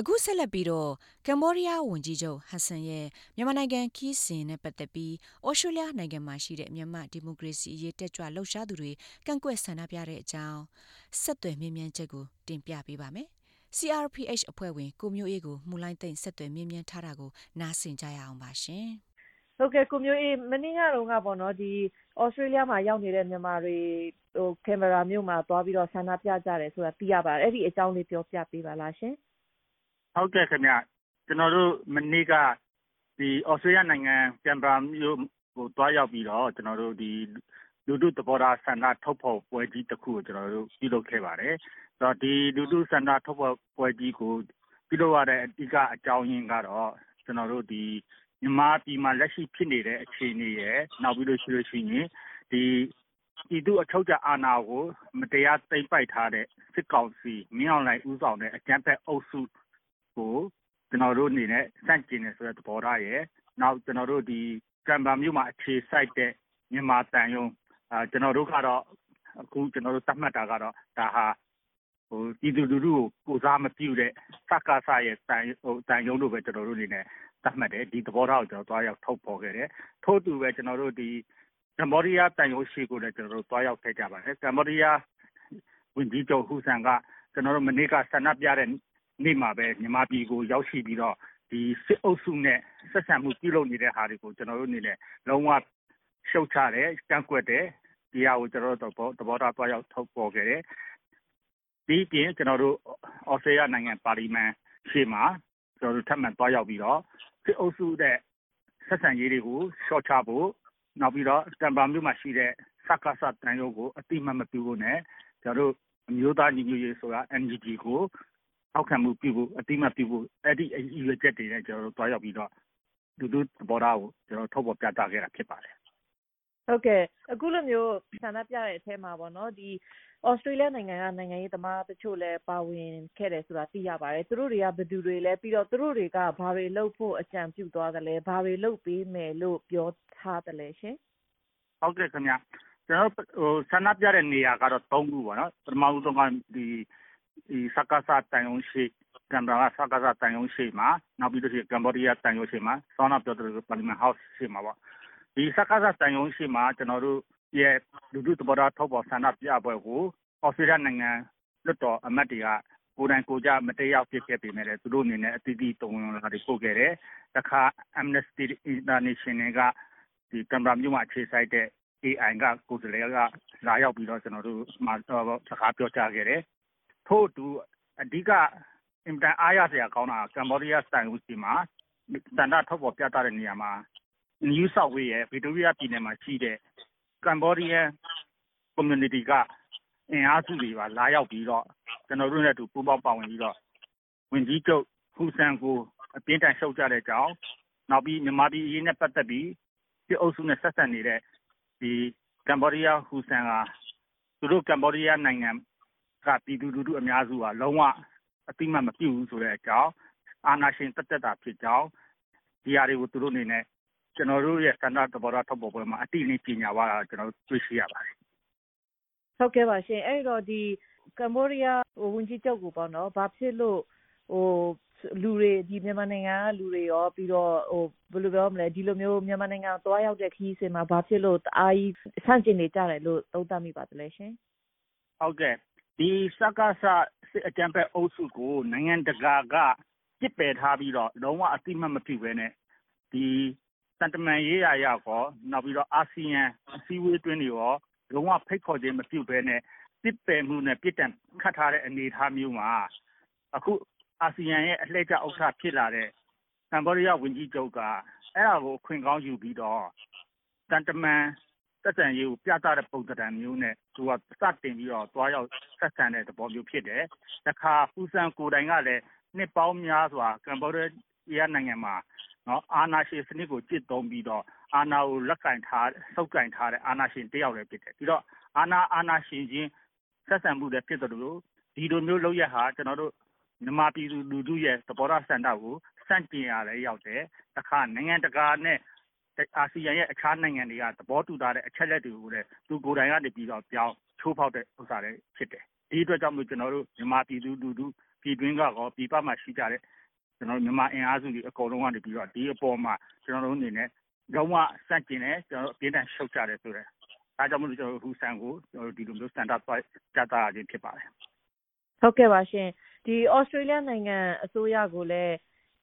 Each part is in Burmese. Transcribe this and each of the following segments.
အခုဆက်လက်ပြီးတော့ကမ်ဘောဒီးယားဝန်ကြီးချုပ်ဟတ်ဆန်ရဲ့မြန်မာနိုင်ငံခီးစဉ်နဲ့ပတ်သက်ပြီးဩစတြေးလျနိုင်ငံမှာရှိတဲ့မြန်မာဒီမိုကရေစီအရေးတက်ကြွလှုပ်ရှားသူတွေကန့်ကွက်ဆန္ဒပြတဲ့အကြောင်းဆက်သွယ်မြင်းမြန်းချက်ကိုတင်ပြပေးပါမယ်။ CRPH အဖွဲ့ဝင်ကိုမျိုးအေးကိုမူလိုင်းသိမ့်ဆက်သွယ်မြင်းမြန်းထားတာကိုနားဆင်ကြရအောင်ပါရှင်။ဟုတ်ကဲ့ကိုမျိုးအေးမနေ့ကတော့ကပေါ့နော်ဒီဩစတြေးလျမှာရောက်နေတဲ့မြန်မာတွေဟိုကင်မရာမြို့မှာသွားပြီးတော့ဆန္ဒပြကြတယ်ဆိုတာသိရပါတယ်။အဲ့ဒီအကြောင်းလေးပြောပြပေးပါလားရှင်။ ဟုတ်ကဲ့ခင်ဗျ ကျနော်တို့ မနေ့က ဒီဩစတြေးလျနိုင်ငံ ကင်ဘာမြို့ကို သွားရောက်ပြီးတော့ ကျနော်တို့ ဒီ လူထုသဘောထားဆန္ဒထုတ်ဖော်ပွဲကြီးတစ်ခုကို ကျနော်တို့ ပြုလုပ်ခဲ့ပါတယ်။ဆိုတော့ဒီလူထုဆန္ဒထုတ်ဖော်ပွဲကြီးကို ပြုလုပ်ရတဲ့ အဓိကအကြောင်းရင်းကတော့ ကျနော်တို့ ဒီ မြန်မာပြည်မှာ လက်ရှိဖြစ်နေတဲ့ အခြေအနေရယ် နောက်ပြီးလို့ရှိလို့ရှိရင် ဒီ ပြည်သူ့အချုပ်အခြာအာဏာကို မတရားသိမ်းပိုက်ထားတဲ့ စစ်ကောင်စီ မင်းအောင်လှိုင်ဦးဆောင်တဲ့ အကြမ်းဖက်အုပ်စု ကို ကျနော်တို့အနေနဲ့ ဆန့်ကျင်တယ်ဆိုတဲ့ သဘောထားရယ် နောက် ကျနော်တို့ ဒီကမ်ဘာမြို့မှာ အခြေစိုက်တဲ့ မြန်မာသံရုံး ကျနော်တို့ကတော့ အခုကျနော်တို့သတ်မှတ်တာကတော့ ဒါဟာ ပြည်သူလူထုကို ကိုယ်စားမပြုတဲ့ စကစရဲ့ သံရုံးလို့ပဲ ကျနော်တို့အနေနဲ့ သတ်မှတ်တယ်။ဒီသဘောထားကို ကျနော်တို့ သွားရောက် ထုတ်ဖော်ခဲ့တယ်။ထို့အတူပဲကျနော်တို့ကမ္ဘောဒီးယား သံရုံးရှေ့ကိုလည်း ကျနော်တို့ သွားရောက်ခဲ့ကြပါတယ်။ကမ္ဘောဒီးယား ဝန်ကြီးချုပ်ဟူဆန်ကကျနော်တို့မနေ့က ဆန္ဒပြတဲ့ နေ့မှာပဲ မြန်မာပြည်ကို ရောက်ရှိပြီးတော့ ဒီစစ်အုပ်စုနဲ့ ဆက်ဆံမှုပြုလုပ်နေတဲ့ဟာတွေကို ကျနော်တို့အနေနဲ့ လုံးဝရှုတ်ချတယ်၊ကန့်ကွက်တယ်။ဒီဟာကို ကျနော်တို့ သဘောထား သွားရောက်ထုတ်ဖော်ခဲ့တယ်။ဒီ့အပြင် ကျနော်တို့ သြစတြေးလျနိုင်ငံ ပါလီမန်ရှေ့မှာကျနော်တို့ထပ်မံသွားရောက်ပြီးတော့ စစ်အုပ်စုနဲ့ ဆက်ဆံရေးတွေကို လျှော့ချဖို့၊နောက်ပြီးတော့ကမ်ဘာမြို့မှာရှိတဲ့ စကစ သံရုံးကို အသိအမှတ်မပြုဖို့နဲ့ ကျနော်တို့ အမျိုးသားညီညွတ်ရေးအစိုးရ NUG ကို ထောက်ခံမှုပြုဖို့အသိအမှတ်ပြုဖို့အဲ့ဒီရည်ရွယ်ချက်တွေနဲ့ကျနော်တို့သွားရောက်ပြီးတော့လူထုသဘောထားကိုကျနော်ထုတ်ဖော်ပြသခဲ့တာဖြစ်ပါတယ်ဟုတ်ကဲ့အခုလိုမျိုးဆန္ဒပြတဲ့အထဲမှာပေါ့နော်ဒီဩစတြေးလျနိုင်ငံကနိုင်ငံရေးသမားတချို့လည်းပါဝင်ခဲ့တယ်ဆိုတာသိရပါတယ်သူတို့တွေကဘယ်သူတွေလဲပြီးတော့သူတို့တွေကဘာတွေလုပ်ဖို့အကြံပြုသွားတယ်လဲဘာတွေလုပ်ပေးမယ်လို့ပြောထားတယ်လဲရှင်ဟုတ်ကဲ့ခင်ဗျကျွန်တော်ဟိုဆန္ဒပြတဲ့နေရာကတော့၃ခုပေါ့နော်ပထမဆုံးကဒီ စကစတန်ယုံရှိကမ်ဘာကစကစတန်ယုံရှိမှာနောက်ပြီးတော့ကမ်ဘောဒီးယားတန်ယုံရှိမှာဆောင်းနာပြောတဲ့ပါလီမန်ဟောက်ရှိမှာပေါ့ဒီစကစတန်ယုံရှိမှာကျွန်တော်တို့ရဲ့လူထုသဘောထားထုတ်ပေါ်ဆန္ဒပြပွဲကိုအော်စတြေးလျနိုင်ငံလွတ်တော်အမတ်တွေကကိုယ်တိုင်ကိုကြမတရားဖြစ်ခဲ့ပေမဲ့သူတို့အနေနဲ့အတိအကျတုံ့ပြန်လာတွေပို့ခဲ့တယ်။တခါ Amnesty International ကဒီကမ်ဘာမြို့မှာအခြေစိုက်တဲ့ AI ကကိုယ်စားလှယ်ကလာရောက်ပြီးတော့ကျွန်တော်တို့မှာစကားပြောကြားခဲ့တယ် ထို့အတူအဓိကအင်မတန်အားရစရာကောင်းတာကကမ္ဘောဒီးယားသံရုံးရှေ့မှာဆန္ဒထုတ်ဖော်ပြသတဲ့နေရာမှာ New South Wales ရယ်ဗစ်တိုးရီးယားပြည်နယ်မှာရှိတဲ့ကမ္ဘောဒီးယား community ကအင်အားစုတွေပါလာရောက်ပြီးတော့ကျနော်တို့နဲ့အတူပူးပေါင်းပါဝင်ပြီးတော့ဝန်ကြီးချုပ်ဟူဆန်ကိုအပြင်းအထန်ရှုတ်ချတဲ့အကြောင်းနောက်ပြီးမြန်မာပြည်အရေးနဲ့ပတ်သက်ပြီးစစ်အုပ်စုနဲ့ဆက်ဆံနေတဲ့ကမ္ဘောဒီးယားဟူဆန်ကသူတို့ကမ္ဘောဒီးယားနိုင်ငံ က ပြည်သူလူထုအများစုက လုံးဝအသိအမှတ်မပြုဘူးဆိုတဲ့အကြောင်း အာဏာရှင်သက်သက်တာဖြစ်ကြောင်း ဒီဟာတွေကို သူတို့အနေနဲ့ ကျနော်တို့ရဲ့ ဆန္ဒသဘောထားထုတ်ဖော်ပွဲမှာ အတိအလင်းကြေညာသွားတာကျနော်တို့ တွေ့ရှိရပါတယ်။ဟုတ်ကဲ့ပါရှင်။အဲဒီတော့ဒီကမ္ဘောဒီးယားဝန်ကြီးချုပ်ကိုပေါ့နော် ဘာဖြစ်လို့ လူတွေ မြန်မာနိုင်ငံကလူတွေရော ပြီးတော့ဘယ်လိုပြောမလဲဒီလိုမျိုး မြန်မာနိုင်ငံကို သွားရောက်တဲ့ ခရီးစဉ်မှာ ဘာဖြစ်လို့ တအားကြီး ဆန့်ကျင်နေကြတယ်လို့ သုံးသပ်မိပါသလဲရှင်။ဟုတ်ကဲ့ ဒီစကစစစ်အကြမ်းဖက်အုပ်စုကိုနိုင်ငံတကာကပစ်ပယ်ထားပြီးတော့လုံးဝအသိအမှတ်မပြုဘဲနဲ့ဒီသံတမန်ရေးရာအရရောနောက်ပြီးတော့အာဆီယံအစည်းအဝေးအတွင်းတွေရောလုံးဝဖိတ်ခေါ်ခြင်းမပြုဘဲနဲ့ပစ်ပယ်မှုနဲ့ပြစ်ဒဏ်ခတ်ထားတဲ့အနေအထားမျိုးမှာအခုအာဆီယံရဲ့အလှည့်ကျဥက္ကဋ္ဌဖြစ်လာတဲ့ကမ္ဘောဒီးယားဝန်ကြီးချုပ်ကအဲဒါကိုအခွင့်ကောင်းယူပြီးတော့သံတမန်ဆက်ဆံရေးကိုပြသတဲ့ပုံသဏ္ဍာန်မျိုးနဲ့ သူက စတင်ပြီးတော့ သွားရောက်ဆက်ဆံတဲ့ သဘောမျိုးဖြစ်တယ်။တခါ ဟူဆန်ကိုယ်တိုင်ကလည်း နှစ်ပေါင်းများစွာ ကမ္ဘောဒီးယားနိုင်ငံမှာ အာဏာရှင်စနစ်ကို ကျင့်သုံးပြီးတော့ အာဏာကို လက်ကိုင်ထား ဆုပ်ကိုင်ထားတဲ့ အာဏာရှင်တယောက်လည်း ဖြစ်တယ်။ပြီးတော့ အာဏာ အာဏာရှင်ချင်း ဆက်ဆံမှုလည်း ဖြစ်သလို ဒီလိုမျိုးလုပ်ရပ်ဟာ ကျနော်တို့ မြန်မာပြည်သူလူထုရဲ့ သဘောထားဆန္ဒကို ဆန့်ကျင်ရာလည်း ရောက်တယ်။တခါ နိုင်ငံတကာနဲ့ အာဆီယံရဲ့အခြားနိုင်ငံတွေက သဘောတူထားတဲ့အချက်အလက်တွေကိုလည်း သူကိုယ်တိုင်ကနေပြီးတော့ပြောင်း ချိုးဖောက်တဲ့ဥစ္စာလည်းဖြစ်တယ်။ဒီအတွက်ကြောင့်မို့ ကျနော်တို့ မြန်မာပြည်သူလူထု ပြည်တွင်းကရော ပြည်ပမှာရှိကြတဲ့ ကျွန်တော်မြန်မာအင်အားစုတွေ အကုန်လုံးကနေပြီးတော့ ဒီအပေါ်မှာ ကျွန်တော်တို့အနေနဲ့ လုံးဝစန့်ကျင်တယ် ကျွန်တော်တို့ အပြင်းထန် ရှုတ်ကြတယ်ဆိုတဲ့ဒါကြောင့်မလို့ ကျွန်တော်တို့ ဟူဆန်ကိုကျွန်တော်တို့ဒီလိုမျိုးစတန်ဒတ်ပိုက်ကြတာခြင်း ဖြစ်ပါတယ် ဟုတ်ကဲ့ပါရှင်ဒီဩစတြေးလျနိုင်ငံ အစိုးရကိုလည်း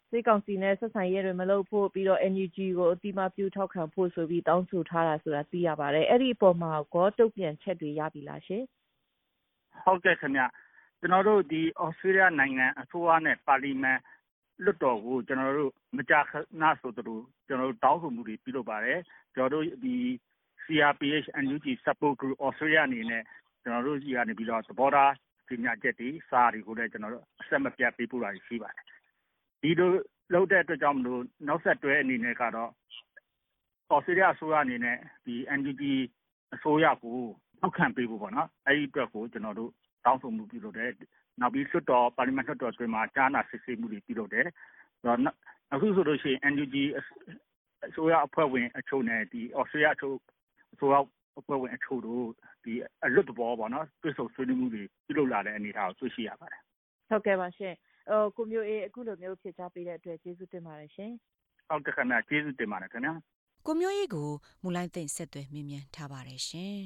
စစ်ကောင်စီနဲ့ဆက်ဆံရေးတွေမလုပ်ဖို့ပြီးတော့ NUG ကိုအတိမပြုထောက်ခံဖို့ဆိုပြီးတောင်းဆိုထားတာဆိုတာသိရပါတယ်အဲ့ဒီအပေါ်မှာကောတုတ်ပြန်ချက်တွေရပြီလားရှင်ဟုတ်ကဲ့ခင်ဗျကျွန်တော်တို့ဒီဩစတြေးလျနိုင်ငံအစိုးရနဲ့ပါလီမန်လွတ်တော်ကိုကျွန်တော်တို့မကြာခဏဆိုသူတို့ကျွန်တော်တို့တောင်းဆိုမှုတွေပြုလုပ်ပါတယ်ကျွန်တော်တို့ဒီ CRPH NUG support group Australia အနေနဲ့ကျွန်တော်တို့ကြီးကနေပြီးတော့သဘောထားပညာချက်တွေစာတွေကိုလည်းကျွန်တော်တို့အဆက်မပြတ်ပေးပို့တာရှိပါတယ် ဒီလိုလုပ်တဲ့အတွက်ကြောင့်မလို့နောက်ဆက်တွဲအနေနဲ့ကတော့ဩစတြေးလျအစိုးရအနေနဲ့ဒီ NUG အစိုးရကိုထောက်ခံပေးဖို့ပေါ့နော်အဲဒီအတွက်ကိုကျွန်တော်တို့တောင်းဆိုမှုပြုလုပ်တယ်နောက်ပြီးလွှတ်တော်ပါလီမန်လွှတ်တော်တွင်မှာကြားနာစစ်ဆေးမှုတွေပြုလုပ်တယ်အခုဆိုလို့ရှိရင် NUG အစိုးရအဖွဲ့ဝင်အချို့နဲ့ဒီဩစတြေးလျအချို့အစိုးရအဖွဲ့ဝင်အချို့တို့ဒီအလွတ်တဘောပေါ့နော်တွစ်ဆုံဆွေးနွေးမှုတွေပြုလုပ်လာတဲ့အနေအထားကိုတွေ့ရှိရပါတယ်ဟုတ်ကဲ့ပါရှင်ဟို ကိုမျိုးအေးအခုလိုမျိုးဖြေချပေးတဲ့အတွက်ကျေးဇူးတင်ပါတယ်ရှင်ဟုတ်ကဲ့ခင်ဗျာကျေးဇူးတင်ပါတယ်ခင်ဗျာကိုမျိုးအေးကိုမူလိုင်းသိမ့်ဆက်သွယ်မြင်မြန်ထားပါတယ်ရှင်